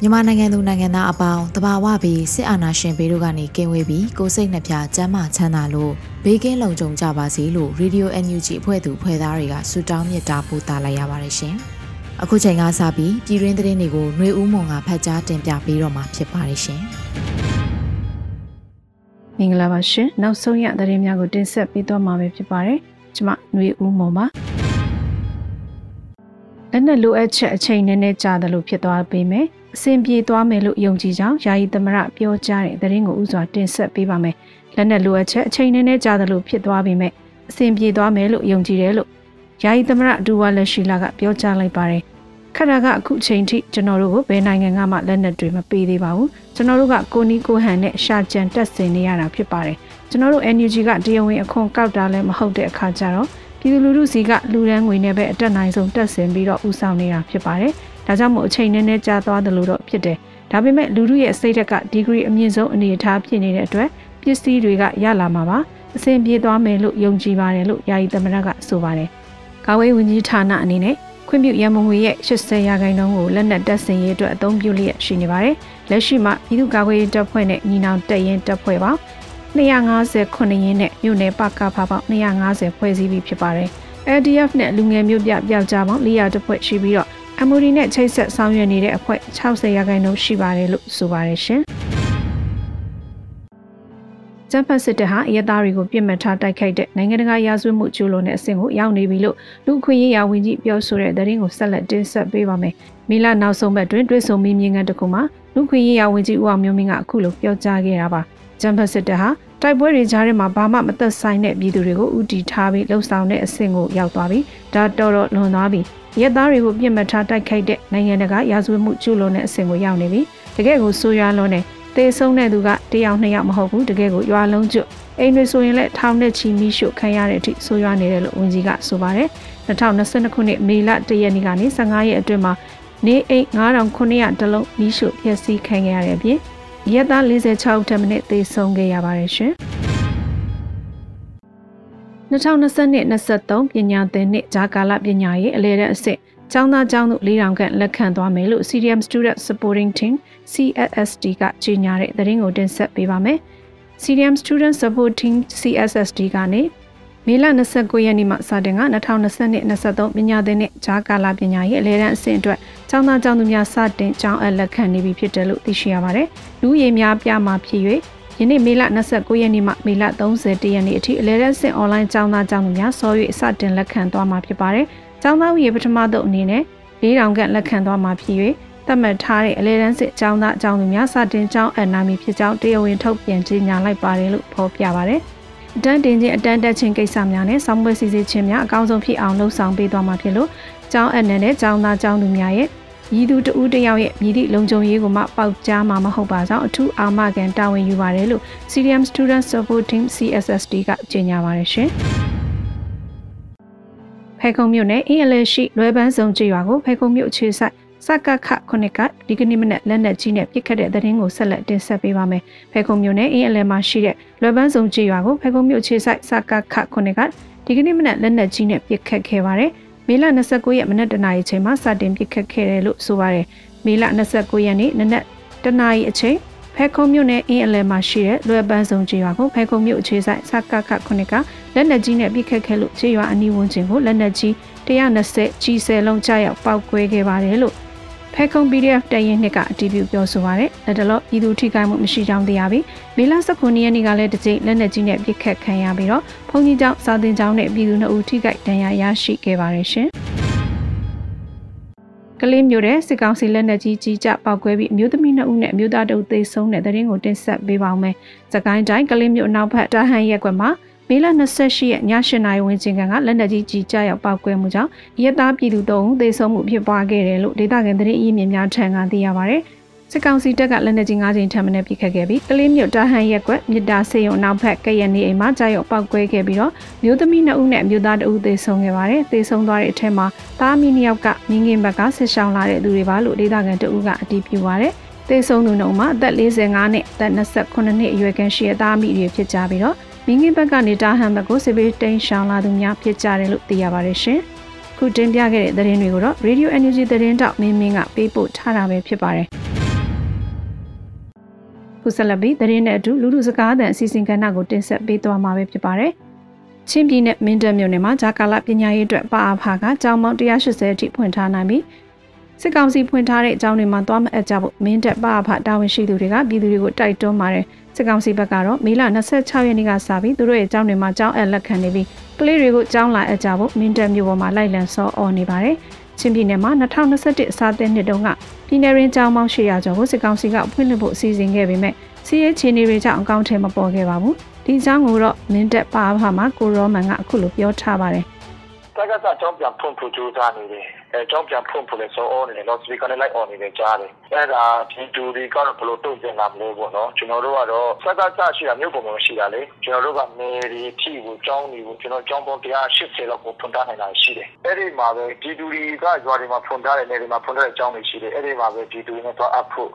မြန်မာနိုင်ငံသူနိုင်ငံသားအပေါင်းတဘာဝပြီးစစ်အာဏာရှင်ဘေးတို့ကနေကင်းဝေးပြီးကိုစိတ်နှပြကျန်းမာချမ်းသာလို့ဘေးကင်းလုံခြုံကြပါစေလို့ Radio NUG အဖွဲ့သူဖွဲ့သားတွေကဆုတောင်းမြတ်တာပို့သလိုက်ရပါတယ်ရှင်။အခုချိန်ကစပြီးပြည်တွင်းသတင်းတွေကိုຫນွေဦးမွန်ကဖတ်ကြားတင်ပြပေးတော့မှာဖြစ်ပါတယ်ရှင်။မင်္ဂလာပါရှင်။နောက်ဆုံးရသတင်းများကိုတင်ဆက်ပေးသွားမှာဖြစ်ပါတယ်။ကျွန်မຫນွေဦးမွန်ပါ။လက်နက်လိုအပ်ချက်အချိန်နည်းနည်းကြာတယ်လို့ဖြစ်သွားပေမဲ့ အဆင်ပြေသွားမယ်လို့ယုံကြည်ကြောင်းယာယီသမရပြောကြားတဲ့သတင်းကိုဥစွာတင်ဆက်ပေးပါမယ်။လက်နက်လိုအပ်ချက်အချိန်နည်းနည်းကြာတယ်လို့ဖြစ်သွားပေမဲ့အဆင်ပြေသွားမယ်လို့ယုံကြည်တယ်လို့ယာယီသမရဒူဝါလက်ရှိလာကပြောကြားလိုက်ပါတယ်။ခရကအခုချိန်ထိကျွန်တော်တို့ကိုဘယ်နိုင်ငံကမှလက်နက်တွေမပေးသေးပါဘူး။ကျွန်တော်တို့ကကိုနီကိုဟန်နဲ့ရှာကြံတက်ဆင်နေရတာဖြစ်ပါတယ်။ကျွန်တော်တို့ NUG ကတရားဝင်အခွန်ကောက်တာလည်းမဟုတ်တဲ့အခါကျတော့ပြည်သူလူထုစီကလူရန်ငွေနဲ့ပဲအတက်နိုင်ဆုံးတက်ဆင်ပြီးတော့ဥဆောင်နေတာဖြစ်ပါတယ်။ ဒါကြောင့်မို့အချိန်နည်းနည်းကြာသွားတယ်လို့တော့ဖြစ်တယ်။ဒါပေမဲ့လူထုရဲ့စိတ်ဓာတ်ကဒီဂရီအမြင့်ဆုံးအနေအထားဖြစ်နေတဲ့အတွက်ပစ္စည်းတွေကရလာမှာပါ။အဆင်ပြေသွားမယ်လို့ယုံကြည်ပါတယ်လို့ယာယီသမရကဆိုပါတယ်။ကာဝေးဝန်ကြီးဌာနအနေနဲ့ခွင့်ပြုရမငွေရဲ့80ရာခိုင်နှုန်းကိုလက်နက်တပ်ဆင်ရေးအတွက်အသုံးပြုလျက်ရှိနေပါတယ်။လက်ရှိမှာပြည်သူ့ကာကွယ်ရေးတပ်ဖွဲ့နဲ့ညီနောင်တပ်ရင်းတပ်ဖွဲ့ပေါင်း259ရင်းနဲ့မြို့နယ်ပကဖပေါင်း250ဖွဲ့စည်းပြီးဖြစ်ပါတယ်။ LDF နဲ့လူငယ်မျိုးပြပျောက်ကြားပေါင်း400တဖွဲ့ရှိပြီးတော့ MOD နဲ့ချိတ်ဆက်ဆောင်ရွက်နေတဲ့အဖွဲ့60ရာခိုင်နှုန်းရှိပါတယ်လို့ဆိုပါတယ်ရှင်။ကျန်းဖတ်စစ်တပ်ဟာအရသားတွေကိုပြစ်မှတ်ထားတိုက်ခိုက်တဲ့နိုင်ငံတကာရာဇဝတ်မှုကျူးလွန်တဲ့အဆင့်ကိုရောက်နေပြီလို့လူခွင့်ရေးရာဝန်ကြီးပြောဆိုတဲ့သတင်းကိုဆက်လက်တင်ဆက်ပေးပါမယ်။မီလာနောက်ဆုံးဘက်တွင်တွဲဆုံမီမြင်ငန်းတစ်ခုမှာလူခွင့်ရေးရာဝန်ကြီးဦးအောင်မျိုးမင်းကအခုလိုပြောကြားခဲ့တာပါ။ကျန်းဖတ်စစ်တပ်ဟာတိုက်ပွဲတွေကြားထဲမှာဘာမှမသက်ဆိုင်တဲ့ပြည်သူတွေကိုဥတီထားပြီးလှုပ်ဆောင်တဲ့အဆင့်ကိုရောက်သွားပြီဒါတော်တော်လွန်သွားပြီ ရက်သားတွေကိုပြစ်မှတ်ထားတိုက်ခိုက်တဲ့နိုင်ငံတကာရာဇဝတ်မှုကျူးလွန်တဲ့အဆင့်ကိုရောက်နေပြီတကယ်ကိုဆိုးရွားလွန်းတဲ့သေဆုံးတဲ့သူကတယောက်နှစ်ယောက်မဟုတ်ဘူးတကယ်ကိုရွာလုံးကျွတ်အိမ်တွေဆိုရင်လည်းထောင်နဲ့ချီမီးရှို့ခံရတဲ့အထိဆိုးရွားနေတယ်လို့ဝန်ကြီးကဆိုပါတယ်2022ခုနှစ်မေလ1ရက်နေ့ကနေ15ရက်အတွင်းမှာနေအိမ်9900တလုံးမီးရှို့ဖျက်ဆီးခံရတဲ့အပြင်ရက်သား46ထက်မနည်းသေဆုံးခဲ့ရပါတယ်ရှင် 2022-23ပညာသင်နှစ်ဂျာကာလပညာရေးအလဲတဲ့အဆင့်ကျောင်းသားကျောင်းသူ4000ခန့်လက်ခံသွားမယ်လို့ CDM Student Supporting Team CSSD ကကြေညာတဲ့သတင်းကိုတင်ဆက်ပေးပါမယ်။ CDM Student Supporting CSSD ကနေမေလ29ရက်နေ့မှစတင်က2022-23ပညာသင်နှစ်ဂျာကာလာပညာရေးအလဲတန်းအဆင့်အတွက်ကျောင်းသားကျောင်းသူများစတင်ကျောင်းအပ်လက်ခံနေပြီဖြစ်တယ်လို့သိရှိရပါတယ်။လူရည်များပြမှာဖြစ်၍ ယနေ့မေလ29ရက်နေ့မှမေလ30ရက်နေ့အထိအလဲတန်းဆင့်အွန်လိုင်းကျောင်းသားကျောင်းသူများစော၍စတင်လက်ခံသွားမှာဖြစ်ပါတယ်။ကျောင်းသားဥယေပထမသုတ်အနေနဲ့4000ခန့်လက်ခံသွားမှာဖြစ်၍သတ်မှတ်ထားတဲ့အလဲတန်းစစ်ကျောင်းသားအကြောင်းသူများစတင်ကျောင်းအပ်နာမည်ဖြစ်ကြောင်းတရားဝင်ထုတ်ပြန်ကြေညာလိုက်ပါတယ်လို့ဖော်ပြပါတယ်။အတန်းတင်ခြင်းအတန်းတက်ခြင်းကိစ္စများနဲ့ဆောင်းပွဲစီစဉ်ခြင်းများအကောင်းဆုံးဖြစ်အောင်လှုံ့ဆော်ပေးသွားမှာဖြစ်လို့ကျောင်းအနှံနဲ့ကျောင်းသားကျောင်းသူများရဲ့ ရည်သူတဦးတယောက်ရဲ့မြည်သည့်လုံခြုံရေးကိုမှပေါက်ကြားမှာမဟုတ်ပါကြောင်းအထူးအာမခံတာဝန်ယူပါတယ်လို့ CDM Student Support Team CSSD ကကြေညာပါတယ်ရှင်။ဖဲခုံမြို့နယ်အင်းအလဲရှိလွယ်ပန်းဆောင်ကြေးရွာကိုဖဲခုံမြို့အခြေဆိုင်စကခခုနှစ်ကဒီကနေ့မနက်လက်နက်ကြီးနဲ့ပစ်ခတ်တဲ့သတင်းကိုဆက်လက်တင်ဆက်ပေးပါမယ်။ဖဲခုံမြို့နယ်အင်းအလဲမှာရှိတဲ့လွယ်ပန်းစုံကြေးရွာကိုဖဲခုံမြို့ခြေဆိုင်စကခခုနှစ်ကဒီကနေ့မနက်လက်နက်ကြီးနဲ့ပစ်ခတ်ခဲ့ပါတယ်။ မေလ29ရက်မနက်တနာရီချိန်မှာစတင်ပစ်ခတ်ခဲ့တယ်လို့ဆိုပါတယ်။မေလ29ရက်နေ့နနက်တနာရီအချိန်ဖဲခုံမြို့နယ်အင်းအလဲမှာရှိတဲ့လွယ်ပန်းစုံကြေးရွာကိုဖဲခုံမြို့အခြေဆိုင်စကခခုနှစ်ကလက်နက်ကြီးနဲ့ပစ်ခတ်ခဲ့လို့ခြေရွာအနီးဝန်းကျင်ကိုလက်နက်ကြီး120ကြီးဆယ်လုံးကြားရောက်ပောက်ကွဲခဲ့ပါတယ်လို့ ဖဲခုံ PDF တရင်နှစ်ကအတည်ပြုပြောဆိုပါရယ်လက်တလောပြည်သူထိခိုက်မှုမရှိကြောင်းသိရပြီးမေလ19ရက်နေ့ကလည်းတစ်ကြိမ်လက်နက်ကြီးနဲ့ပစ်ခတ်ခံရပြီးတော့ဘုံကြီးကျောင်းစာသင်ကျောင်းနဲ့ပြည်သူနှစ်ဦးထိခိုက်ဒဏ်ရာရရှိခဲ့ပါတယ်ရှင်ကလေးမျိုးတဲ့စစ်ကောင်စီလက်နက်ကြီးကြီးကြပောက်ကွဲပြီးအမျိုးသမီး2ဦးနဲ့အမျိုးသား2ဦးသေဆုံးတဲ့တဲ့ရင်ကိုတင်ဆက်ပေးပါောင်းမယ်။စကိုင်းတိုင်းကလေးမျိုးအနောက်ဘက်တာဟန်ရက်ကွက်မှာ မေလ28ရက်ည8နာရီဝန်းကျင်ကလက်နက်ကြီးကြီးကြားရောက်ပောက်ကွဲမှုကြောင့်ရဲသားပြည်သူ၃ဦးသေဆုံးမှုဖြစ်ပွားခဲ့တယ်လို့ဒေသခံသတင်းအရင်းမြစ်များထံကသိရပါဗျ။စစ်ကောင်စီတပ်ကလက်နက်ကြီး၅ကြိမ်ထပ်မံပစ်ခတ်ခဲ့ပြီးကလေးမြို့တာဟန်ရက်ကွက်မြစ်တာစေယုံနောက်ဘက်ကရနေအိမ်မှာကြားရောက်ပောက်ကွဲခဲ့ပြီးတော့မျိုးသမီး2ဦးနဲ့မျိုးသား2ဦးသေဆုံးခဲ့ပါတယ်။သေဆုံးသွားတဲ့အထက်မှာသားမီး2ယောက်ကမြင်းငင်ဘက်ကဆက်ရှောင်လာတဲ့သူတွေပါလို့ဒေသခံတဦးကအတည်ပြုပါတယ်။သေဆုံးသူနှုံမှာအသက်45နှစ်အသက်28နှစ်အရွယ်ကန်းရှိတဲ့သားမိတွေဖြစ်ကြပြီးတော့ မင်းကြီးဘက်ကနေတာဟန်ဘက်ကိုစစ်ပေးတိန်ရှောင်လာသူများဖြစ်ကြတယ်လို့သိရပါတယ်ရှင်။ခုတင်ပြခဲ့တဲ့သတင်းတွေကိုတော့ Radio Energy သတင်းတောက်မင်းမင်းကပေးပို့ထားတာပဲဖြစ်ပါတယ်။ခုဆက်လက်ပြီးသတင်းနဲ့အတူလူလူစကားသံအစီအစဉ်ကဏ္ဍကိုတင်ဆက်ပေးသွားမှာပဲဖြစ်ပါတယ်။ချင်းပြည်နယ်မင်းတပ်မြို့နယ်မှာဂျာကာလပညာရေးအတွက်ပါအဖာကကျောင်းပေါင်း180အထိဖွင့်ထားနိုင်ပြီးစစ်ကောင်စီဖွင့်ထားတဲ့အကြောင်းတွေမှာသွားမအပ်ကြဖို့မင်းတပ်ပါအဖတာဝန်ရှိသူတွေကပြည်သူတွေကိုတိုက်တွန်းပါတယ် စစ်ကောင်စီဘက်ကတော့မေလ26ရက်နေ့ကစပြီးသူတို့ရဲ့အကြောင်းတွေမှာကြောင်းအပ်လက်ခံနေပြီးကလေးတွေကိုကြောင်းလာအပ်ကြဖို့မင်းတပ်မြို့ပေါ်မှာလိုက်လံဆောအော်နေပါတယ်ချင်းပြည်နယ်မှာ2021အစားသစ်နှစ်တုန်းကပြည်နယ်ရင်းကျောင်းပေါင်း800ကျော်ကိုစစ်ကောင်စီကဖွင့်လှစ်ဖို့အစီအစဉ်ခဲ့ပေမဲ့စီးရဲချီနေတွေကြောင့်အကောင့်ထဲမပေါ်ခဲ့ပါဘူးဒီအကြောင်းကိုတော့မင်းတက်ပါဖာမှာကိုရောမန်ကအခုလိုပြောထားပါတယ် တက္ကသိုလ်ကျောင်းပြန်ဖွင့်ဖို့ကြိုးစားနေတယ်အဲကျောင်းပြန်ဖွင့်ဖို့လည်းစောအောနေတယ်လော့စပီကာနဲ့လိုက်အော်နေတယ်ကြားတယ်အဲဒါဒီတူဒီကတော့ဘလို့တုံ့ပြန်လာမလို့ပေါ့နော်ကျွန်တော်တို့ကတော့စက်ကစရှိတာမြို့ပုံမှာရှိတာလေကျွန်တော်တို့ကမေရီထီကိုကျောင်းနေကိုကျွန်တော်ကျောင်းပေါင်း180လောက်ကိုဖွင့်ထားနိုင်တာရှိတယ်အဲ့ဒီမှာပဲဒီတူဒီကရွာတွေမှာဖွင့်ထားတဲ့နေတွေမှာဖွင့်ထားတဲ့ကျောင်းတွေရှိတယ်အဲ့ဒီမှာပဲဒီတူဒီနဲ့တော့အဖို့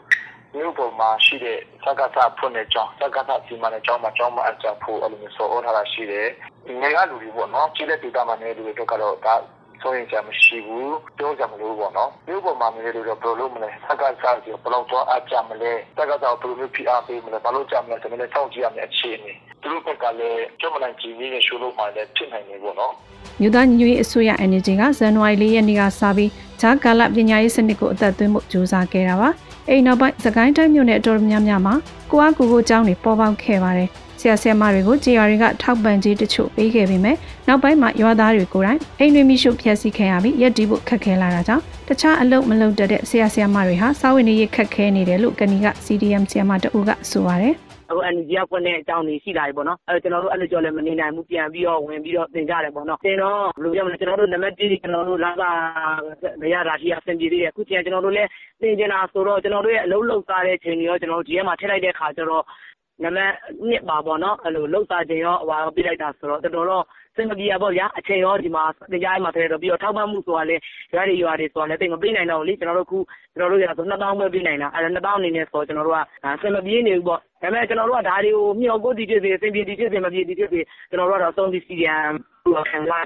မြို့ပေါ်မှာရှိတဲ့စက္ကသဖွင့်တဲ့ကျောင်းစက္ကသစီမံတဲ့ကျောင်းမှာကျောင်းမအကြဖို့အဲ့လိုမျိုးဆော်ဩထားတာရှိတယ်။ငယ်ကလူတွေပေါ့နော်ကြီးတဲ့ဒေတာမှာနေလူတွေတော့ကတော့ဒါဆိုရင်ကြမရှိဘူးပြောကြမလို့ပေါ့နော်မြို့ပေါ်မှာနေလို့တော့ဘယ်လိုလုပ်မလဲစက္ကသစီဘယ်လောက်တော့အကြမလဲစက္ကသဘယ်လိုမျိုးဖိအားပေးမလဲဘာလို့ကြမလဲဆိုတော့စောင့်ကြည့်ရမယ့်အခြေအနေသူတို့ဘက်ကလည်းကျွမ်းမနိုင်ကြည်နေတဲ့ရှိုးလို့မှလည်းဖြစ်နိုင်နေပေါ့နော်မြို့သားညီညွတ်ရေးအစိုးရ energy ကဇန်နဝါရီလရက်နေ့ကစပြီးဂျာကာလပညာရေးစနစ်ကိုအသက်သွင်းဖို့ကြိုးစားခဲ့တာပါ အိမ်နောက်ပိုင်းစကိုင်းတိုင်းမြို့နယ်အတော်များများမှာကိုအားကိုကိုကျောင်းတွေပေါ်ပေါက်ခဲ့ပါတယ်ဆရာဆရာမတွေကိုကြေးရွာတွေကထောက်ပံ့ခြင်းတချို့ပေးခဲ့ပေမဲ့နောက်ပိုင်းမှာရွာသားတွေကိုယ်တိုင်အိမ်တွေမိရှုဖျက်ဆီးခံရပြီးရက်တီးဖို့ခက်ခဲလာတာကြောင့်တခြားအလုပ်မလုပ်တတ်တဲ့ဆရာဆရာမတွေဟာစာဝင်နေရခက်ခဲနေတယ်လို့ကဏီက CDM ဆရာမတအူကဆိုပါတယ် အခု NGO ကဖွင့်တဲ့အကြောင်းတွေ ရှိလာပြီပေါ့နော်အဲကျွန်တော်တို့ အဲ့လိုကြော်လည်း မနေနိုင်ဘူး ပြန်ပြီးတော့ ဝင်ပြီးတော့ သင်ကြတယ်ပေါ့နော် သင်တော့ ဘယ်လိုပြောမလဲ ကျွန်တော်တို့ နံပါတ်1ကျွန်တော်တို့လာတာမရတာရှိအဆင်ပြေသေးတယ် အခုချိန်ကျွန်တော်တို့လည်း သင်ကျင်တာဆိုတော့ ကျွန်တော်တို့ရဲ့ အလုပ်လုပ်စားတဲ့ချိန်တွေရော ကျွန်တော်တို့ ဒီထဲမှာ ထည့်လိုက်တဲ့ခါကျတော့ နံပါတ်1ပါပေါ့နော် အဲ့လိုလှုပ်ရှားခြင်းရောဟိုပြလိုက်တာဆိုတော့ တော်တော်စင်မပြေပေါ့ဗျာ အချိန်ရော ဒီမှာတရားမှာ ထည့်တော့ ပြီးတော့ ထောက်ပံ့မှုဆိုတာလည်း ရွာတွေ ရွာတွေဆိုတာလည်းတိတ်မပေးနိုင်တော့ဘူးလေ ကျွန်တော်တို့ခု ကျွန်တော်တို့ရဆို2000ပဲ ပေးနိုင်တာ အဲ2000အနေနဲ့ဆိုကျွန်တော်တို့ကစင်မပြေနေဘူးပေါ့ ဒါပေမဲ့ကျွန်တော်တို့ကဒါတွေကိုမျှော်ကိုတည်ဖြစ်စေအစဉ်ပြေတည်ဖြစ်စေမပြေတည်ဖြစ်စေကျွန်တော်တို့ကတော့အဆုံးသီးစီရန်ခံလာ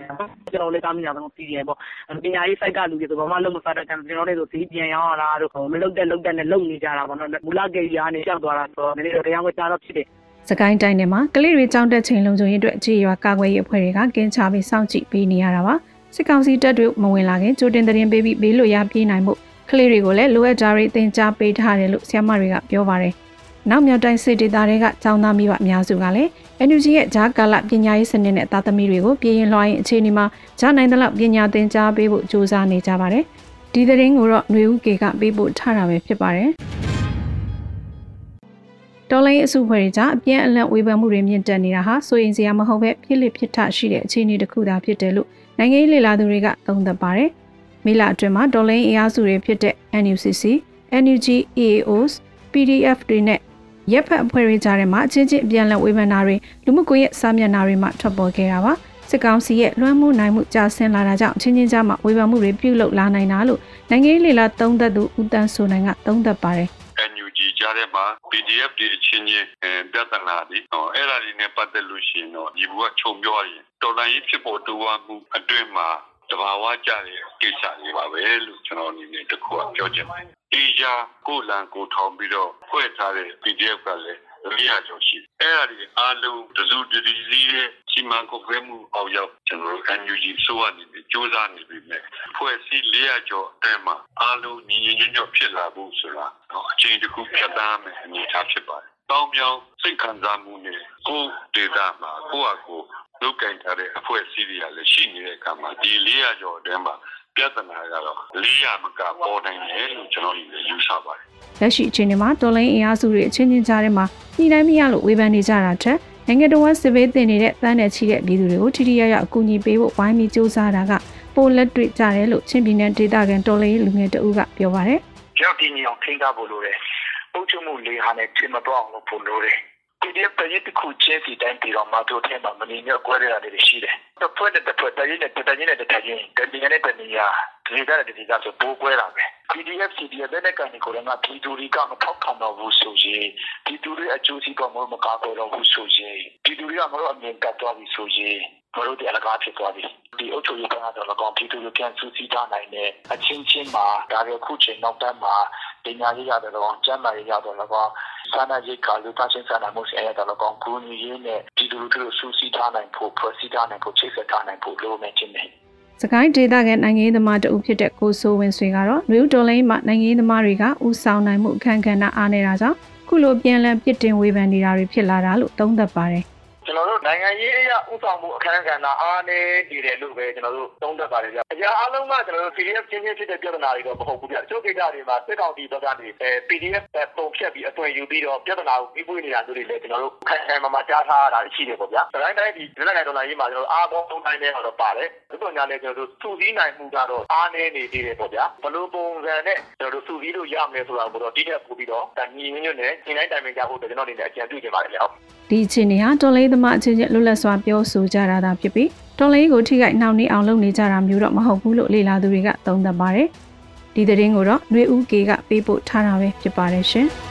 ကျွန်တော်လည်းတာမညာတော့စီရန်ပေါ့ပညာရေး site ကလူတွေဆိုဘာမှလုံးမစားတတ်ကျွန်တော်တို့ဆိုစီးပြန်ရောင်းလာတို့မလုတ်တဲ့လုတ်တဲ့နဲ့လုံနေကြတာပေါ့နော်မူလကေရီကနေကြောက်သွားတာဆိုတော့နည်းနည်းတော့တရားဝင်ကြားတော့ဖြစ်တယ်စကိုင်းတိုင်းထဲမှာကလေးတွေကြောင်းတက်ချိန်လုံခြုံရေးအတွက်အခြေရွာကာကွယ်ရေးအဖွဲ့တွေကကင်းချပြီးစောင့်ကြည့်ပေးနေရတာပါစစ်ကောင်စီတပ်တွေမဝင်လာခင်ကြိုတင်သတင်းပေးပြီးဘေးလွတ်ရပြေးနိုင်မှုကလေးတွေကိုလည်းလိုအပ်တာတွေသင်ကြားပေးထားတယ်လို့ဆရာမတွေကပြောပါတယ် နောက်မြောက်တိုင်းစစ်ဒေသတွေကကျောင်းသားမိဘအများစုကလည်း NUG ရဲ့ဂျာကာလပညာရေးစနစ်နဲ့သားသမီးတွေကိုပြည်ရင်လွှားရင်အခြေအနေမှာဂျာနိုင်တဲ့လောက်ပညာသင်ကြားပေးဖို့ကြိုးစားနေကြပါတယ်ဒီသတင်းကိုတော့ຫນွေဦးကေကပေးပို့ထားတာပဲဖြစ်ပါတယ်တော်လိုင်းအစုဖွဲ့တွေကြားအပြင်းအလန့်ဝေဖန်မှုတွေမြင့်တက်နေတာဟာစိုးရင်စရာမဟုတ်ပဲဖြစ်လစ်ဖြစ်ထရှိတဲ့အခြေအနေတစ်ခုသာဖြစ်တယ်လို့နိုင်ငံရေးလေလာသူတွေကသုံးသပ်ပါတယ်။မေလအတွင်းမှာတော်လိုင်းအင်အားစုတွေဖြစ်တဲ့ NUCC, NUG, EAOs, PDF တွေနဲ့ ရက်ဖက်အဖွဲ့တွေကြားထဲမှာအချင်းချင်းအပြန်အလှန်ဝေဖန်တာတွေလူမှုကွန်ရက်စာမျက်နှာတွေမှာထွက်ပေါ်ခဲ့တာပါ။စစ်ကောင်စီရဲ့လွှမ်းမိုးနိုင်မှုကြာဆင်းလာတာကြောင့်ချင်းချင်းကြားမှာဝေဖန်မှုတွေပြုလုပ်လာနိုင်တာလို့နိုင်ငံရေးလေလာသုံးသပ်သူဦးတန်းစိုးနိုင်ကသုံးသပ်ပါတယ်။ NUG ကြားထဲမှာ PDF တွေအချင်းချင်းပြဿနာတွေဟောအဲ့ဒါတွေနဲ့ပတ်သက်လို့ရှိရင်တော့ဒီဘူကခြုံပြောရင်တော်လိုင်းရေးဖြစ်ပေါ်တိုးဝါမှုအတွင်းမှာ တဘာဝကြတဲ့ကိစ္စတွေပါပဲလို့ကျွန်တော်အနေနဲ့တခုကပြောချင်ပါတယ်။ဒီကြာကိုလန်ကိုထောင်ပြီးတော့ဖွဲ့ထားတဲ့ PDF ကလည်း400ကျော်ရှိတယ်အဲ့ဒါဒီအားလုံးတစုတတိစီရဲ့စီမံကုတ်ခွဲမှုအောက်ရောက်ကျွန်တော်တို့ NUG ဆိုရနေပြီစူးစမ်းနေပြီမဲ့ဖွဲ့စည်း400ကျော်အဲမှာအားလုံးညီညီညွတ်ညွတ်ဖြစ်လာဖို့ဆိုတာတော့အချိန်တစ်ခုဖြတ်သန်းမယ်အနေအထားဖြစ်ပါတယ် တောင်းပြောင်းစိတ်ခံစားမှုနဲ့ကိုယ်ဒေတာမှာကိုယ့်အကိုလုတ်ကင်ထားတဲ့အဖွဲ့အစည်းတွေကလည်းရှိနေတဲ့အခါမှာဒီ400ကျော်အတွင်းမှာပြဿနာကတော့400မကပေါ်နိုင်တယ်လို့ကျွန်တော်ယူဆပါတယ်လက်ရှိအခြေအနေမှာတော်လိုင်းအင်အားစုတွေအချင်းချင်းကြားထဲမှာညှိနှိုင်းမရလို့ဝေဖန်နေကြတာထက်နိုင်ငံတော်ဝန်စစ်ဘေးတင်နေတဲ့တန်းနယ်ချီတဲ့ပြည်သူတွေကိုထိထိရရအကူအညီပေးဖို့ဝိုင်းပြီးစူးစမ်းတာကပိုလက်တွေ့ကြတယ်လို့ချင်းပြည်နယ်ဒေသခံတော်လိုင်းလူငယ်တဦးကပြောပါတယ်။ကျွန်တော်ဒီညအောင်ထိန်းထားဖို့လိုတယ်။ အုပ်ချုပ်မှုလေးဟာနဲ့ချိန်မတော့အောင်လုပ်ဖို့လိုတယ်။ PDF တရက်တစ်ခုချင်းစီတိုင်းပြီးတော့မတို့ထဲမှာမနေမြတ်ကွဲရတာတွေရှိတယ်။တစ်ဖွဲ့နဲ့တစ်ဖွဲ့တရင်နဲ့တရင်နဲ့တရင်တရင်နဲ့တရင်ဒီကရတဲ့ဒီကဆိုပိုးကွဲတာပဲ PDF CDF တဲ့ကနေကိုလည်းငါပြည်သူတွေကမထောက်ခံတော့ဘူးဆိုရင်ပြည်သူတွေအကျိုးစီးပွားမမကာကွယ်တော့ဘူးဆိုရင်ပြည်သူတွေကငါတို့အမြင်ကတ်သွားပြီဆိုရင် ငါတို့ဒီအလကားဖြစ်သွားပြီဒီအုပ်ချုပ်ရေးကတော့လည်းကောင်းပြည်သူတွေပြန်စူးစီးထားနိုင်တဲ့အချင်းချင်းမှာဒါပေခုချိန်နောက်တန်းမှာပညာရေးရတယ်တော့ကျန်းမာရေးရတယ်တော့စာနာရေးကလူသားချင်းစာနာမှုဆိုင်ရာတော့ကောင်းကူညီရေးနဲ့ပြည်သူတို့စူးစီးထားနိုင်ဖို့ဖွဲ့စည်းထားနိုင်ဖို့ချိတ်ဆက်ထားနိုင်ဖို့လိုနေခြင်းနဲ့စကိုင်းဒေသကနိုင်ငံရေးသမားတဦးဖြစ်တဲ့ကိုစိုးဝင်းဆွေကတော့နယူးတော်လိုင်းမှာနိုင်ငံရေးသမားတွေကဥဆောင်နိုင်မှုအခမ်းကဏ္ဍအားနေတာကြောင့်ခုလိုပြန်လည်ပြစ်တင်ဝေဖန်နေတာတွေဖြစ်လာတာလို့သုံးသပ်ပါတယ်။ ကျွန်တော်တို့နိုင်ငံရေးအရာဥဆောင်မှုအခမ်းကဏ္ဍအားနည်းနေတယ်လို့ပဲကျွန်တော်တို့သုံးသပ်ပါတယ်ဗျ။အရာအလုံးကကျွန်တော်တို့ PDF ချင်းချင်းဖြစ်တဲ့ပြဿနာတွေတော့မဟုတ်ဘူးဗျ။တချို့ကိစ္စတွေမှာစစ်ကောင်စီဘက်ကနေအဲ PDF ပုံဖြတ်ပြီးအသွင်ယူပြီးတော့ပြဿနာကိုပြီးပွေးနေတာတို့တွေလည်းကျွန်တော်တို့ခိုင်ခိုင်မာမာကြားထားတာရှိတယ်ပေါ့ဗျာ။တိုင်းတိုင်းဒီလက်နက်ဒေါ်လာရေးမှာကျွန်တော်အားကောင်းဆုံးတိုင်းနဲ့တော့ပါတယ်။ဒီပုံညာလည်းကျွန်တော်တို့စုစည်းနိုင်မှုကတော့အားနည်းနေသေးတယ်ပေါ့ဗျာ။ဘလို့ပုံစံနဲ့ကျွန်တော်တို့စုစည်းလို့ရမယ်ဆိုတာကိုတော့တိကျပို့ပြီးတော့ညီညွတ်နဲ့ညီတိုင်းတိုင်ပင်ကြဖို့ကျွန်တော်အနေနဲ့အကြံပြုချင်ပါတယ်ဗျ။ဒီအခြေအနေဟာတော်လေးသမားအချင်းချင်းလွတ်လပ်စွာပြောဆိုကြတာသာဖြစ်ပြီးတော်လေးကိုထိခိုက်နှောင့်နှေးအောင်လုပ်နေကြတာမျိုးတော့မဟုတ်ဘူးလို့လေလာသူတွေကသုံးသပ်ပါတယ်။ဒီသတင်းကိုတော့ຫນွေဦးကေကပေးပို့ထားတာပဲဖြစ်ပါတယ်ရှင်။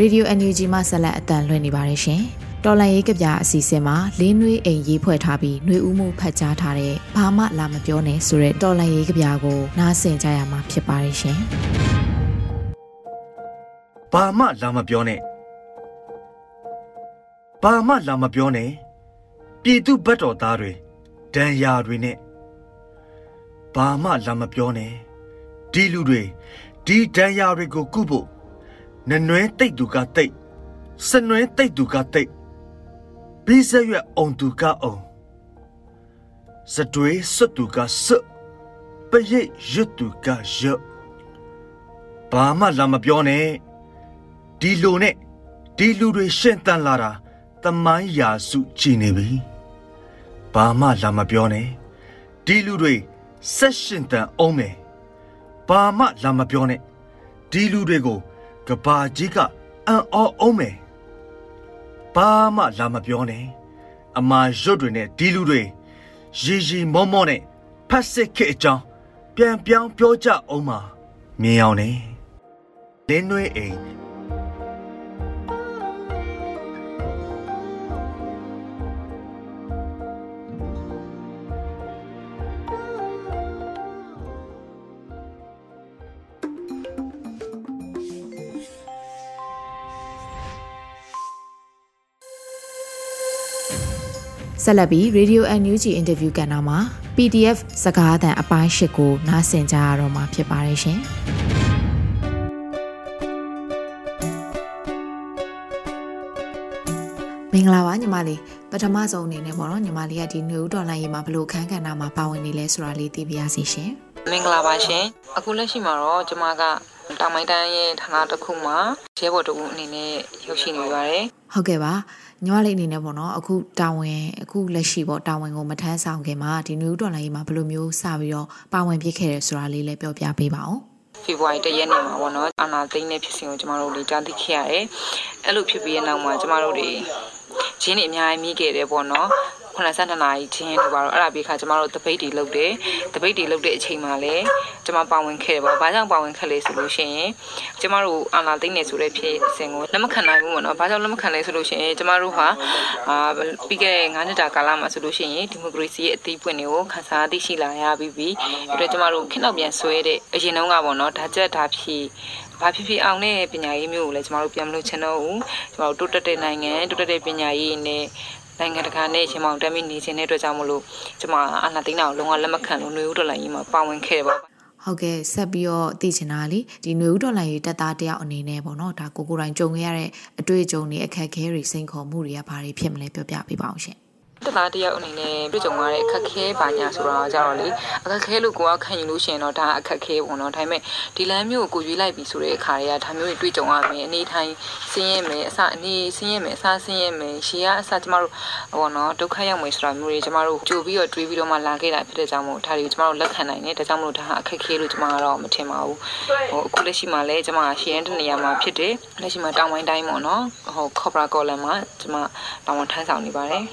Radio NUG မှဆက်လက်အတန်လွှင့်နေပါတယ်ရှင်။ တော်လန်ရေးကပြအစီအစဉ်မှာလင်းနှွေးအိမ်ရေးဖွဲ့ထားပြီးနှွေဦးမှုဖတ်ကြားထားတဲ့ဘာမှလာမပြောနဲ့ဆိုတဲ့တော်လန်ရေးကပြကိုနားဆင်ကြရမှာဖြစ်ပါတယ်ရှင်။ဘာမှလာမပြောနဲ့ဘာမှလာမပြောနဲ့ပြည်သူဘတ်တော်သားတွေဒဏ်ရာတွေနဲ့ဘာမှလာမပြောနဲ့ဒီလူတွေဒီဒဏ်ရာတွေကိုကုဖို့နနွဲတိတ်သူကတိတ်စနွဲတိတ်သူကတိတ် ဘိဇရွက်အောင်သူကအောင်စတွေးစွတ်သူကစွတ်ပရိတ်ရွတ်သူကရွတ်ဘာမှလာမပြောနဲ့ဒီလိုနဲ့ဒီလူတွေရှင်းတန်လာတာတမိုင်းရာစုကြည်နေပြီဘာမှလာမပြောနဲ့ဒီလူတွေဆက်ရှင်တန်အောင်မယ်ဘာမှလာမပြောနဲ့ဒီလူတွေကိုကဘာကြီးကအံ့ဩအောင်မယ် ဘာမှလာမပြောနဲ့အမာရွတ်တွေနဲ့ဒီလူတွေရီရီမောမောနဲ့ဖတ်စစ်ခေအကြောင်းပြန်ပြောင်းပြောကြအောင်ပါမြင်အောင်နေလင်းနှွေးအိမ် ဆက်လက်ပြီး Radio NUG Interview ကဏ္ဍမှာ PDF စကားအသံအပိုင်း၈ကိုနားဆင်ကြရတော့မှာဖြစ်ပါတယ်ရှင်။မင်္ဂလာပါညီမလေးပထမဆုံးအနေနဲ့ပေါ့နော်ညီမလေးကဒီ new ဒေါ်လာရေးမှာဘလို့ခန်းကဏ္ဍမှာပါဝင်နေလဲဆိုတာလေးသိပြရစီရှင်မင်္ဂလာပါရှင်အခုလက်ရှိမှာတော့ကျမကတောင်မိုင်းတန်းရဲ့ဌာနတစ်ခုမှာရဲဘော်တဦးအနေနဲ့ရောက်ရှိနေပါတယ်ဟုတ်ကဲ့ပါ ညီမလေးအနေနဲ့ပေါ့နော်အခုတာဝန်အခုလက်ရှိပေါ့တာဝန်ကိုမထမ်းဆောင်ခင်မှာဒီ new ဒေါ်လာရေးမှာဘယ်လိုမျိုးစပြီးတော့ပါဝင်ဖြစ်ခဲ့တယ်ဆိုတာလေးလည်းပြောပြပေးပါအောင်ဖေဖော်ဝါရီတရက်နေ့မှာပေါ့နော်အာနာသိန်းတဲ့ဖြစ်စဉ်ကိုကျမတို့လေးကြားသိခဲ့ရတယ်အဲ့လိုဖြစ်ပြီးတဲ့နောက်မှာကျမတို့တွေဂျင်းတွေအများကြီးမိခဲ့တယ်ပေါ့နော် 82နာရီချင်းတို့ပါတော့အဲ့ဒါပြီးခါကျမတို့တပိတ်တွေလုပ်တယ်တပိတ်တွေလုပ်တဲ့အချိန်မှာလည်းကျမပါဝင်ခဲ့တယ်ပေါ့ဘာကြောင့်ပါဝင်ခဲ့လဲဆိုလို့ရှိရင်ကျမတို့အာနာသိမ့်နေဆိုတဲ့ဖြစ်စဉ်ကိုလက်မခံနိုင်ဘူးပေါ့နော်ဘာကြောင့်လက်မခံလဲဆိုလို့ရှိရင်ကျမတို့ဟာအာပြီးခဲ့တဲ့9နှစ်တာကာလမှာဆိုလို့ရှိရင်ဒီမိုကရေစီရဲ့အသေးပွင့်တွေကိုခန်းစားသိရှိလာရပြီးပြီအဲ့တော့ကျမတို့ခေတ်နောက်ပြန်ဆွဲတဲ့အရင်တုန်းကပေါ့နော်ဒါကြက်ဒါဖြီဘာဖြစ်ဖြစ်အောင်တဲ့ပညာရေးမျိုးကိုလည်းကျမတို့ပြန်မလို့ချင်တော့ဘူးကျမတို့တိုးတက်တဲ့နိုင်ငံတိုးတက်တဲ့ပညာရေးနဲ့ နိုင်ငံတကာနဲ့ရင်မောင်တက်မိနေခြင်းတဲ့အတွက်ကြောင့်မလို့ကျွန်မအာနာသိန်းအောင်လုံးဝလက်မခံလို့နှွေဦးဒေါ်လာကြီးမှာပါဝင်ခဲ့ပါဟုတ်ကဲ့ဆက်ပြီးတော့သိချင်တာလေဒီຫນွေဥဒေါ်လာရေးတက်သားတယောက်အနေနဲ့ပေါ့နော်ဒါကိုကိုတိုင်းကြုံခဲ့ရတဲ့အတွေ့အကြုံတွေအခက်အခဲတွေစိန်ခေါ်မှုတွေကဘာတွေဖြစ်မလဲပြောပြပေးပါအောင်ရှင် တက်သားတယောက်အနေနဲ့တွေ့ကြုံရတဲ့အခက်ခဲပါညာဆိုတာကြတော့လေအခက်ခဲလို့ကိုကခံယူလို့ရှိရင်တော့ဒါအခက်ခဲပေါ့နော်ဒါပေမဲ့ဒီလမ်းမျိုးကိုကိုရွေးလိုက်ပြီဆိုတဲ့အခါတွေကဒါမျိုးတွေတွေ့ကြုံရမယ်အနေထိုင်ဆင်းရဲမယ်အစအနေဆင်းရဲမယ်အစဆင်းရဲမယ်ရှေ့ကအစကျမတို့ဘောနော်ဒုက္ခရောက်မယ်ဆိုတာမျိုးတွေကျမတို့ကြိုပြီးတော့တွေးပြီးတော့မှလာခဲ့တာဖြစ်တဲ့ကြောင့်မို့ဒါတွေကိုကျမတို့လက်ခံနိုင်တယ်ဒါကြောင့်မလို့ဒါဟာအခက်ခဲလို့ကျမကတော့မထင်ပါဘူးဟိုအခုလက်ရှိမှာလည်းကျမရှေ့ရန်တနေရာမှာဖြစ်တယ်လက်ရှိမှာတောင်ပိုင်းတိုင်းပေါ့နော်ဟိုခေါပရာကော်လန်မှာကျမတောင်ဝန်ထမ်းဆောင်နေပါတယ်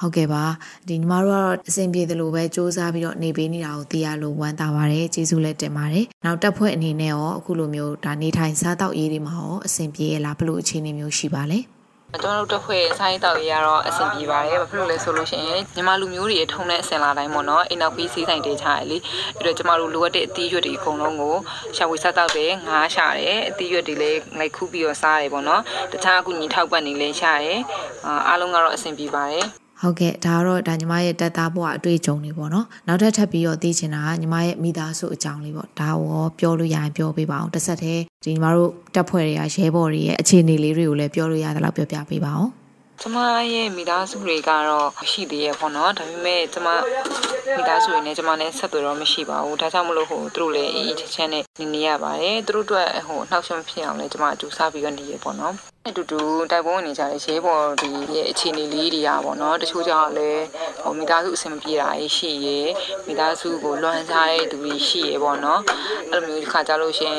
ဟုတ်ကဲ့ပါဒီညီမတို့ကတော့အဆင်ပြေသလိုပဲစ조사ပြီးတော့နေပေးနေတာကိုသိရလို့ဝမ်းသာပါတယ်ကျေးဇူးလည်းတင်ပါတယ်နောက်တက်ဖွဲ့အနေနဲ့ရောအခုလိုမျိုးဒါနေထိုင်စားတောက်ရေးတွေမှာရောအဆင်ပြေရလားဘလို့အခြေအနေမျိုးရှိပါလဲကျွန်တော်တို့တစ်ဖွဲ့ဆိုင်းတောက်ရတော့အဆင်ပြေပါတယ်ဘာဖြစ်လို့လဲဆိုလို့ရှိရင်မြန်မာလူမျိုးတွေထုံတဲ့အစင်လာတိုင်းပေါ့နော်အိမ်နောက်ပြီးစီးဆိုင်တေးချရလေအဲ့တော့ကျမတို့လိုအပ်တဲ့အသီးရွက်တွေအကုန်လုံးကိုရှာဝေစားတောက်တယ်ငားရှာတယ်အသီးရွက်တွေလည်းလိုက်ခူးပြီးတော့စားတယ်ပေါ့နော်တခြားအကူညီထောက်ပံ့နေလဲရှာတယ်အားလုံးကတော့အဆင်ပြေပါတယ် ဟုတ်ကဲ့ဒါကတော့ဒါညီမရဲ့တက်သားဘဝအတွေ့အကြုံတွေပေါ့နော်နောက်ထပ်ထပ်ပြီးတော့သိချင်တာကညီမရဲ့မိသားစုအကြောင်းလေးပေါ့ဒါရောပြောလို့ရရင်ပြောပေးပါအောင်တစ်ဆက်တည်းဒီညီမတို့တက်ဖွဲ့တွေကရဲဘော်တွေရဲ့အခြေအနေလေးတွေကိုလည်းပြောလို့ရသလောက်ပြောပြပေးပါအောင်ကျမရဲ့မိသားစုတွေကတော့ရှိသေးရဲ့ပေါ့နော်ဒါပေမဲ့ကျမမိသားစုတွေနဲ့ကျမနဲ့ဆက်သွယ်တော့မရှိပါဘူးဒါကြောင့်မလို့ဟိုသူတို့လည်းအေးအေးချမ်းချမ်းနဲ့နေနေရပါတယ်သူတို့အတွက်ဟိုနှောက်ယှက်ဖြစ်အောင်လည်းကျမအတူစားပြီးတော့နေရပေါ့နော် အတူတူတိုက်ပွဲဝင်နေကြတဲ့ရဲဘော်ဒီရဲ့အခြေအနေလေးတွေကပေါ့နော်တချို့ကြောင့်လည်းဟိုမိသားစုအဆင်မပြေတာရှိရဲမိသားစုကိုလွှမ်းစားတဲ့သူတွေရှိရဲပေါ့နော်အဲ့လိုမျိုးဒီခါကြလို့ရှင်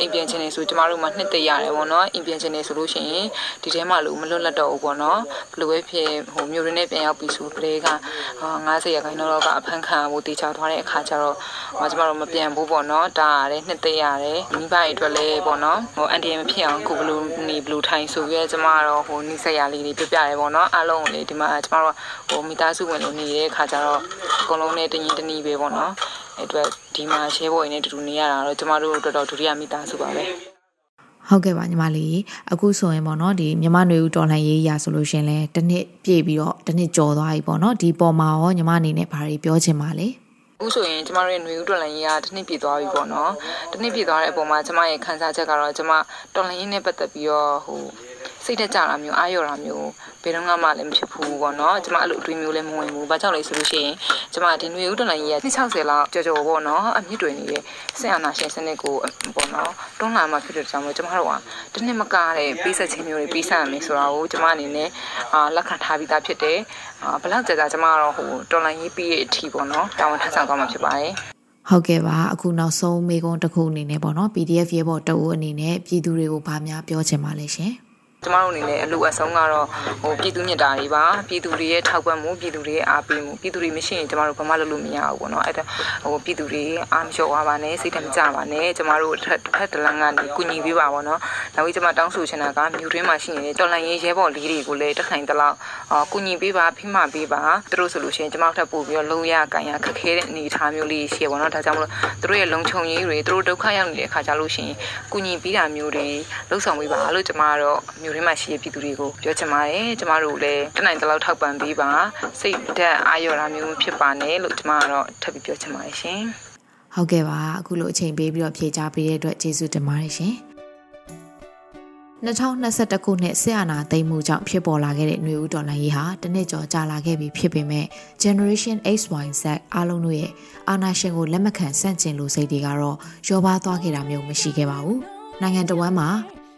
အိမ်ပြန်ခြင်းနေဆိုကျမတို့မှနှစ်သက်ရတယ်ပေါ့နော်အိမ်ပြန်ခြင်းနေဆိုလို့ရှိရင်ဒီထဲမှာလို့မလွတ်လပ်တော့ဘူးပေါ့နော်ဘလိုပဲဖြစ်ဟိုမျိုးရင်းနဲ့ပြန်ရောက်ပြီဆိုပလေက90ရာခိုင်နှုန်းတော့ကအဖန်ခံဖို့တေချာသွားတဲ့အခါကျတော့ကျမတို့မပြန်ဘူးပေါ့နော်ဒါရတယ်နှစ်သက်ရတယ်မိဘတွေအတွက်လည်းပေါ့နော်ဟိုအန်တီမဖြစ်အောင်ကိုဘလိုနေဘလိုထိုင်ဆိုပြီးတော့ကျမတော့ဟိုနိဆက်ရလေးတွေပြပြရဲပေါ့နော်အားလုံးကိုလေဒီမှာကျမတို့ဟိုမိသားစုဝင်လို့နေတဲ့အခါကျတော့အကုန်လုံးနဲ့တညီတညီပဲပေါ့နော်အဲ့အတွက်ဒီမှာရှဲဘော်ရင်းနဲ့တူတူနေရတာတော့ကျမတို့တော်တော်ဒုတိယမိသားစုပါပဲဟုတ်ကဲ့ပါညီမလေးအခုဆိုရင်ပေါ့နော်ဒီမြမနွေဦးတော်လှန်ရေးရာဆိုလို့ရှင်လဲတစ်နှစ်ပြည့်ပြီးတော့တစ်နှစ်ကျော်သွားပြီပေါ့နော်ဒီပေါ်မှာရောညီမအနေနဲ့ဘာတွေပြောချင်ပါလဲ အခုဆိုရင်ကျမတို့ရဲ့ຫນွေဦးတော်လန်ရေးကတစ်နှစ်ပြည့်သွားပြီပေါ့နော်တစ်နှစ်ပြည့်သွားတဲ့အပေါ်မှာကျမရဲ့ခံစားချက်ကတော့ကျမတော်လန်ရေးနဲ့ပတ်သက်ပြီးတော့ဟို စိတ်ထကြတာမျိုးအာရုံတာမျိုးဘယ်တော့မှလည်းမဖြစ်ဘူးပေါ့နော်ကျမအဲ့လိုအတွေးမျိုးလည်းမဝင်ဘူးဘာကြောင့်လဲဆိုလို့ရှိရင်ကျမဒီຫນွေဦးတန်လိုင်းကြီးက260လောက်ကြော်ကြော်ပေါ့နော်အမြင့်တွင်နေတဲ့ဆင်အာနာရှင်စနစ်ကိုပေါ့နော်တွန်းလှန်မှဖြစ်တဲ့ကြောင့်မို့ကျမတို့ကတနစ်မကတဲ့ပေးဆက်ခြင်းမျိုးတွေပေးဆက်ရမယ်ဆိုတာကိုကျမအနေနဲ့အာလက်ခံထားပြီးသားဖြစ်တယ်အာဘလောက်ကြာကြာကျမကတော့ဟိုတော်လိုင်းကြီးပြီးတဲ့အထိပေါ့နော်တာဝန်ထမ်းဆောင်သွားမှာဖြစ်ပါတယ်ဟုတ်ကဲ့ပါအခုနောက်ဆုံးမေကွန်းတစ်ခုအနေနဲ့ပေါ့နော် PDF ရဲဘော်တအုပ်အနေနဲ့ပြည်သူတွေကိုဗာများပြောချင်ပါလဲရှင် ကျမတို့အနေနဲ့အလိုအဆုံးကတော့ဟိုပြည်သူမြင့်တာတွေပါပြည်သူတွေရဲ့ထောက်ပံ့မှုပြည်သူတွေရဲ့အားပေးမှုပြည်သူတွေမရှိရင်ကျမတို့ဘာမှလုပ်လို့မရဘူးပေါ့နော်အဲ့ဒါဟိုပြည်သူတွေအားမလျှော့ပါနဲ့စိတ်ဓာတ်မကြပါနဲ့ကျမတို့ထက်ထက်တလန်းကနေကုညီပေးပါပေါ့နော်နောက်ပြီးကျမတောင်းဆိုချင်တာကမြို့တွင်းမှာရှိနေတဲ့တော်လန်ရေးရဲဘော်လေးတွေကိုလည်းတက်ဆိုင်တလောက်အာကုညီပေးပါဖိမပေးပါသူတို့ဆိုလို့ရှိရင်ကျမတို့ထပ်ပို့ပြီးတော့လုံရကန်ရခက်ခဲတဲ့အနေအထားမျိုးလေးရှိရပေါ့နော်ဒါကြောင့်မလို့သူတို့ရဲ့လုံခြုံရေးတွေသူတို့ဒုက္ခရောက်နေတဲ့အခါကြလို့ရှိရင်ကုညီပေးတာမျိုးတွေလှုပ်ဆောင်ပေးပါလို့ကျမကတော့မြို့ထဲမှာရှိတဲ့ပြည်သူတွေကိုပြောချင်ပါတယ်ကျမတို့လည်းတနိုင်တလောက်ထောက်ပံ့ပေးပါစိတ်ဓာတ်အာရုံတာမျိုးဖြစ်ပါနဲ့လို့ကျမကတော့ထပ်ပြီးပြောချင်ပါတယ်ရှင်ဟုတ်ကဲ့ပါအခုလိုအချိန်ပေးပြီးတော့ဖြေကြားပေးတဲ့အတွက်ကျေးဇူးတင်ပါတယ်ရှင်2021ခုနှစ်ဆီယနာသိမ်းမှုကြောင့်ဖြစ်ပေါ်လာခဲ့တဲ့ຫນွေဦးတော်လှန်ရေးဟာတနစ်ကျော်ကြာလာခဲ့ပြီဖြစ်ပေမဲ့ Generation XYZ အားလုံးတို့ရဲ့အာဏာရှင်ကိုလက်မခံဆန့်ကျင်လိုစိတ်တွေကတော့ရောပါသွားခဲ့တာမျိုးမရှိခဲ့ပါဘူး။နိုင်ငံတော်ဝန်မှာ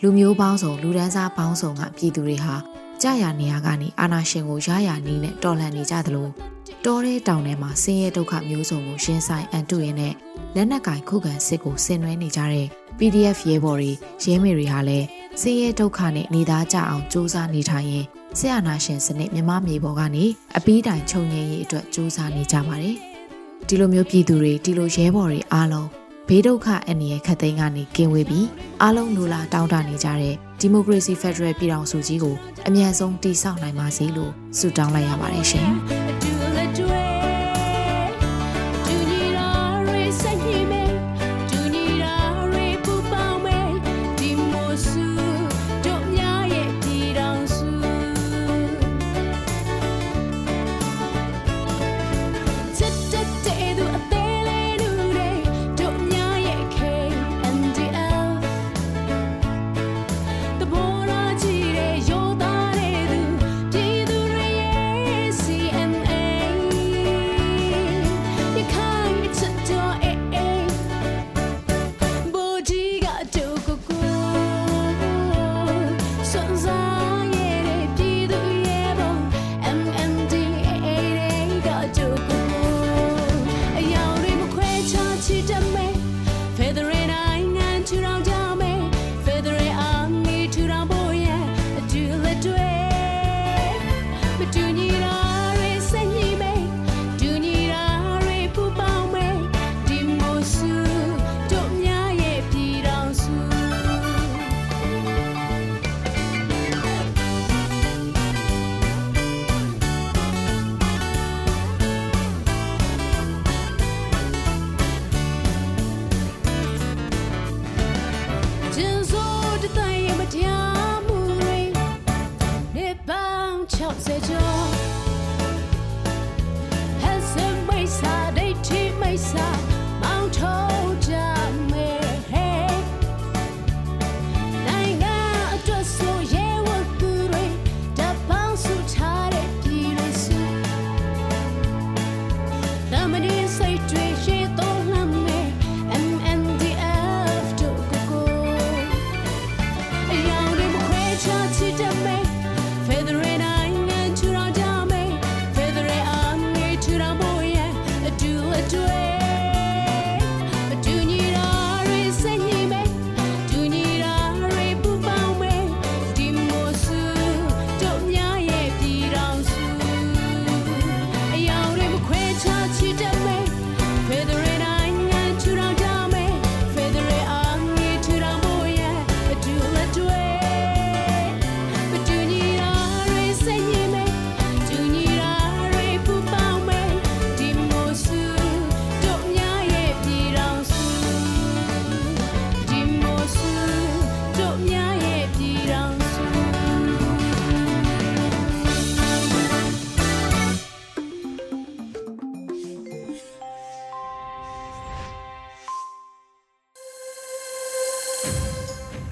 လူမျိုးပေါင်းစုံလူဒန်းစားပေါင်းစုံကပြည်သူတွေဟာကြာရနေရကနေအာနာရှင်ကိုရရနီးနဲ့တော်လှန်နေကြသလိုတောထဲတောင်ထဲမှာဆင်းရဲဒုက္ခမျိုးစုံကိုရှင်းဆိုင်အန်တုရင်းနဲ့လက်နက်ကင်ခုခံစစ်ကိုဆင်နွှဲနေကြတဲ့ PDF ရဲဘော်တွေရဲမေတွေဟာလည်းဆင်းရဲဒုက္ခနဲ့နေသားကြအောင်စူးစမ်းနေထိုင်ရင်ဆရာနာရှင်စနစ်မြမမြေပေါ်ကနေအပီးတိုင်ခြုံငိမ့်ရေးအတွက်စူးစမ်းနေကြပါတယ်ဒီလိုမျိုးပြည်သူတွေဒီလိုရဲဘော်တွေအားလုံး ဘေးဒုက္ခအန္တရာယ်ခတ်သိမ်းကနေကင်းဝေးပြီးအားလုံးလူလာတောင်းတနေကြတဲ့ဒီမိုကရေစီဖက်ဒရယ်ပြည်ထောင်စုကြီးကိုအမြန်ဆုံးတည်ဆောက်နိုင်ပါစေလို့ဆုတောင်းလိုက်ရပါတယ်ရှင်။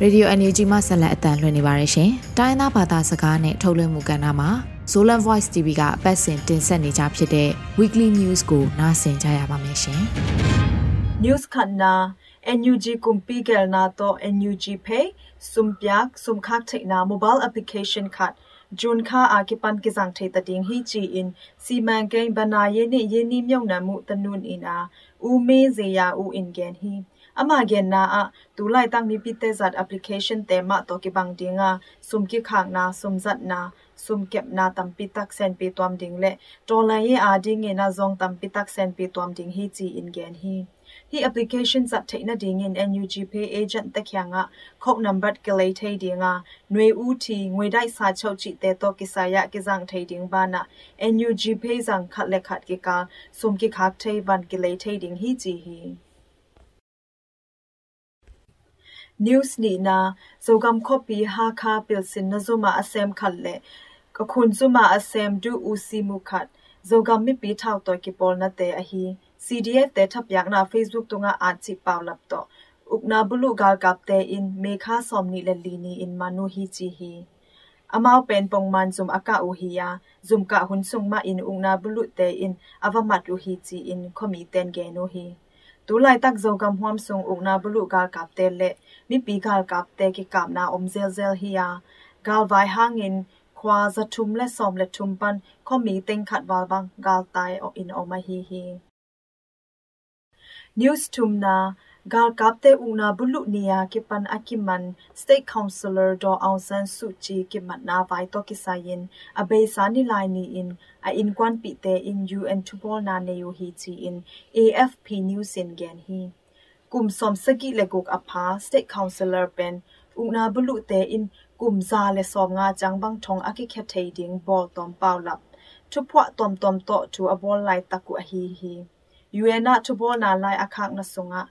Radio NUG မှဆက်လက်အတန်လွှင့်နေပါတယ်ရှင်။တိုင်းသားဘာသာစကားနဲ့ထုတ်လွှင့်မှုကဏ္ဍမှာ Zolan Voice TV ကအပတ်စဉ်တင်ဆက်နေကြဖြစ်တဲ့ Weekly News ကိုနားဆင်ကြရပါမယ်ရှင်။ News ခဏ NUG kumpi gelna to NUG pay sumpyak sumkhak theina mobile application khat jun kha akipan ki jang thei ta ding hi chi in simang kein bana ye ni ye ni myong na mu tanun ina u me ze ya u in gen hi ama gen na a tu lai tang mi pite zat application te ma to ki bang dinga sum ki khang na sum zat na sum kep na tam pi tak sen pi twam ding le to la ye a ding e na zong tam pi tak sen pi twam ding hi chi in gen hi hi application zat theina ding in NUG pay agent ta khyanga khok number ke lei thei dinga nwe u thi ngwe dai sa chau chi te to ki sa ya ki jang thei ding ba na NUG pay jang khat le khat ki ka sum ki khak thei ban ki lei thei ding hi chi hi news ni na zogam copy ha kha pilsin na zuma asem khalle ka khun zuma asem du usi mu khat zogam mi pi thau to ki pol na te a hi cdf te thap yak na facebook tunga a chi paw lap to ukna bulu gal kap te in mekha somni le li ni in manu hi chi hi amau pen pong man zum aka u hi ya zum ka hun sung ma in ungna bulu te in avamat u hi chi in khomi ten ge no hi tu lai tak zo gam huam sung ungna bulu gal kap te le mi pi gal kap te ki kap na om zel zel hi ya gal vai hangin khwa za thum le som le thum pan kho mi teng khat wal bang gal tai o in o ma hi hi news thum na gal kapte una bulu nia ki pan akiman state councillor do aung san su chi ki mat na vai to ki sayin a be sa ni lai ni in a in kwan pi te in un tubol na ne yo hi chi in afp news in gen hi kum som sagi le gok apha state councillor pen una bulu te in kum za le som nga chang bang thong aki khe thei ding bol tom pau lap thu phwa tom tom to tu a bol lai taku a hi hi yuena thu bol na lai akhak na sunga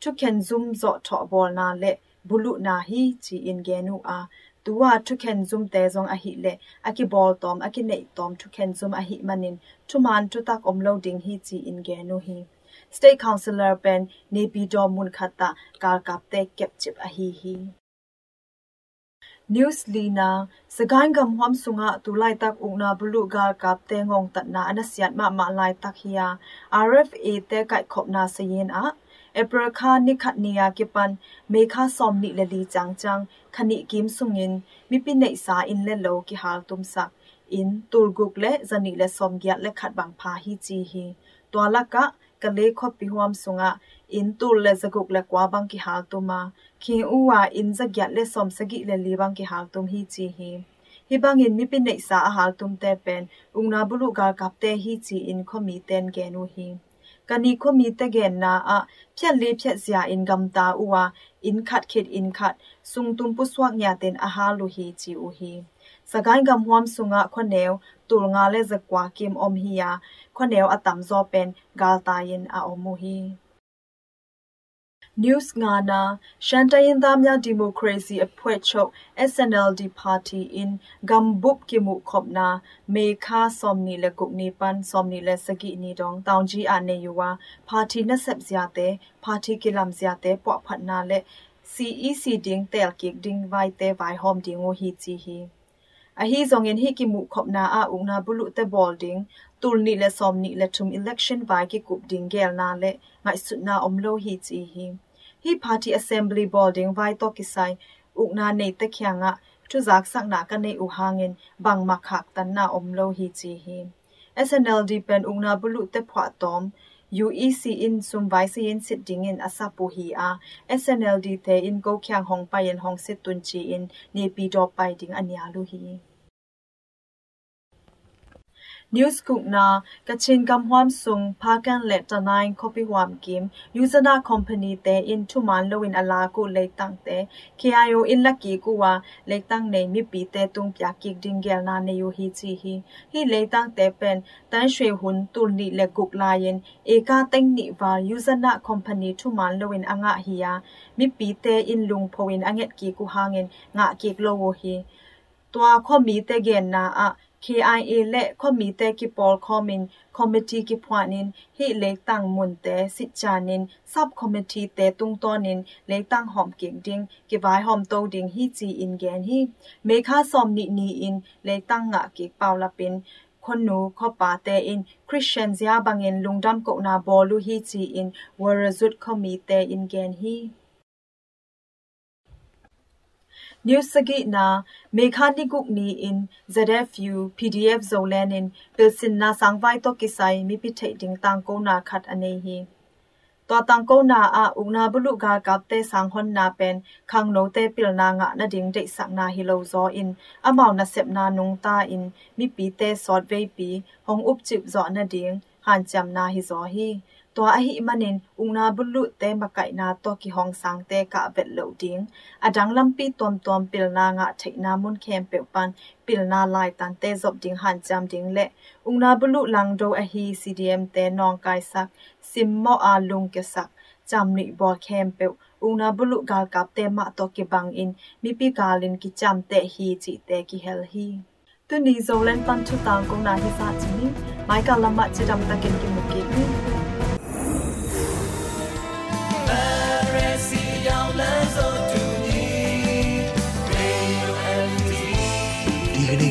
thu ken zum zo tho bol na le bulu na hi chi in genu a tuwa thu ken zum te zong a hi le aki bol tom aki nei tom thu ken zum a hi manin thu man thu tak om loading hi chi in genu hi state councillor pen ne pi do mun khata kar kap te kep chip a hi hi news lina sagain gam hwam sunga tulai tak ungna bulu gal kap te ngong tat na anasiat ma ma lai tak hiya rfa te kai khop na sayin a april kha ni khat niya ke pan me kha som ni le li chang chang khani kim sungin mi pi nei sa in le lo ki hal tum sak in tulguk le zani le som gyat le khat bang pha hi chi hi twala ka kale khop pi huam sunga in tul le zaguk le kwa bang ki hal tuma khi uwa in zagyat le som sagi le li bang ki hal tum hi chi hi hi bang in mi pin nei sa a hal tum te pen ungna bulu gar kap te hi chi in khomi ten ge nu hi kani khomi te gen na a phyat le phyat zia in gam ta uwa in khat khit in khat sung tum pu swak nya ten a ha lu hi chi u hi sagai gam huam sunga khonew tul nga le zakwa kim om hi ya khonew atam zo pen gal ta yin a omu hi News Ngana Shantayindamya Democracy အဖွဲ့ချုပ် SNLD Party in Gambuk Kimu Khopna Mekha Somni le Gukni Pan Somni le Sagi ni dong Taungji ane yuwa Party na sep zyate Party kilam zyate pwa phatna le CEC ding tel kik ding vai te vai hom ding o hi chi hi a hi zongin hi ki mu khopna a ungna bulu te bolding tul ni le som ni le thum election vai ki kup ding gel na le ngai sutna omlo hi chi hi hi party assembly boarding vai to ki sai ukna nei te khyanga thu zak sak na ka nei u hangin bang ma khak tan na omlo hi chi hi SNLD pen ungna bulu te phwa tom UEC in sum vai si in sit ding in asapu hi a SNLD te in go khyang hong pa yen hong sit tun chi in ne pi do pai ding ania lu hi news cook na kachin kam hwam sung phakan le tanai copy hwam kim usana company te in thuman loin ala ku le tang te kio in lucky ku wa le tang nei mi pi te tung pya kik ding gel na ne yu hi chi hi hi le tang te pen tan shwe hun tul ni le guk la yin e ka teng ni wa usana company thuman loin anga hi ya mi pi te in lung phowin anget ki ku hangin nga kik lo wo hi ตัวข้อมีแต่เกณฑ์นาอะ KIA และคอมมิเตกิปอลคอมินคอมมิตี้กิพวานินฮิเล็กตังมุนเตสิจานินซับคอมมิตี้เตตุงตอนินเล็กตังหอมเก่งดิงกิวายหอมโตดิงฮิจีอินแกนฮิเมคาซอมนินีอินเล็กตังงะกิเปาลาปินคนหนูข้อปาเตอินคริสเตียนยาบังเงินลุงดำกนาบอลูฮีจีอินวรจุดคอมมิเตอินแกนฮี Newsagi na mekhanikuk ni in ZFU PDF zolen in pilsin na sangwai to kisai mi pithei ding tang ko na khat ane hi to tang ko na a ungna bulu ga kap te sang hon na pen khang no te pil na nga na ding dei sak na hi lo zo in amau na sep na nung ta in mi pi te sot ve pi hong up chip zo na ding han cham na hi zo hi ตัวอหิมันินอุงนาบุลุเตมะไกนาตอกิฮองสังเตกะเวทโลดิงอดังลัมปีตอมตอมปิลนางะเทนามุนเคมเปปันปิลนาลายตันเตซอบดิงหันจามดิงเลอุงนาบุลุลังโดอหิ CDM เตนองกายสักซิมมออาลุงเกสักจำนิบอเคมเปวอุงนาบุลุกาลกับเตมะตอกิบังอินมิปิกาลินกิจำเตฮีจิเตกิเฮลฮีตุนีโซเลนปันทุตางกงนาฮิซาจินีไมกาลามะจิดำตะเกนกิมุ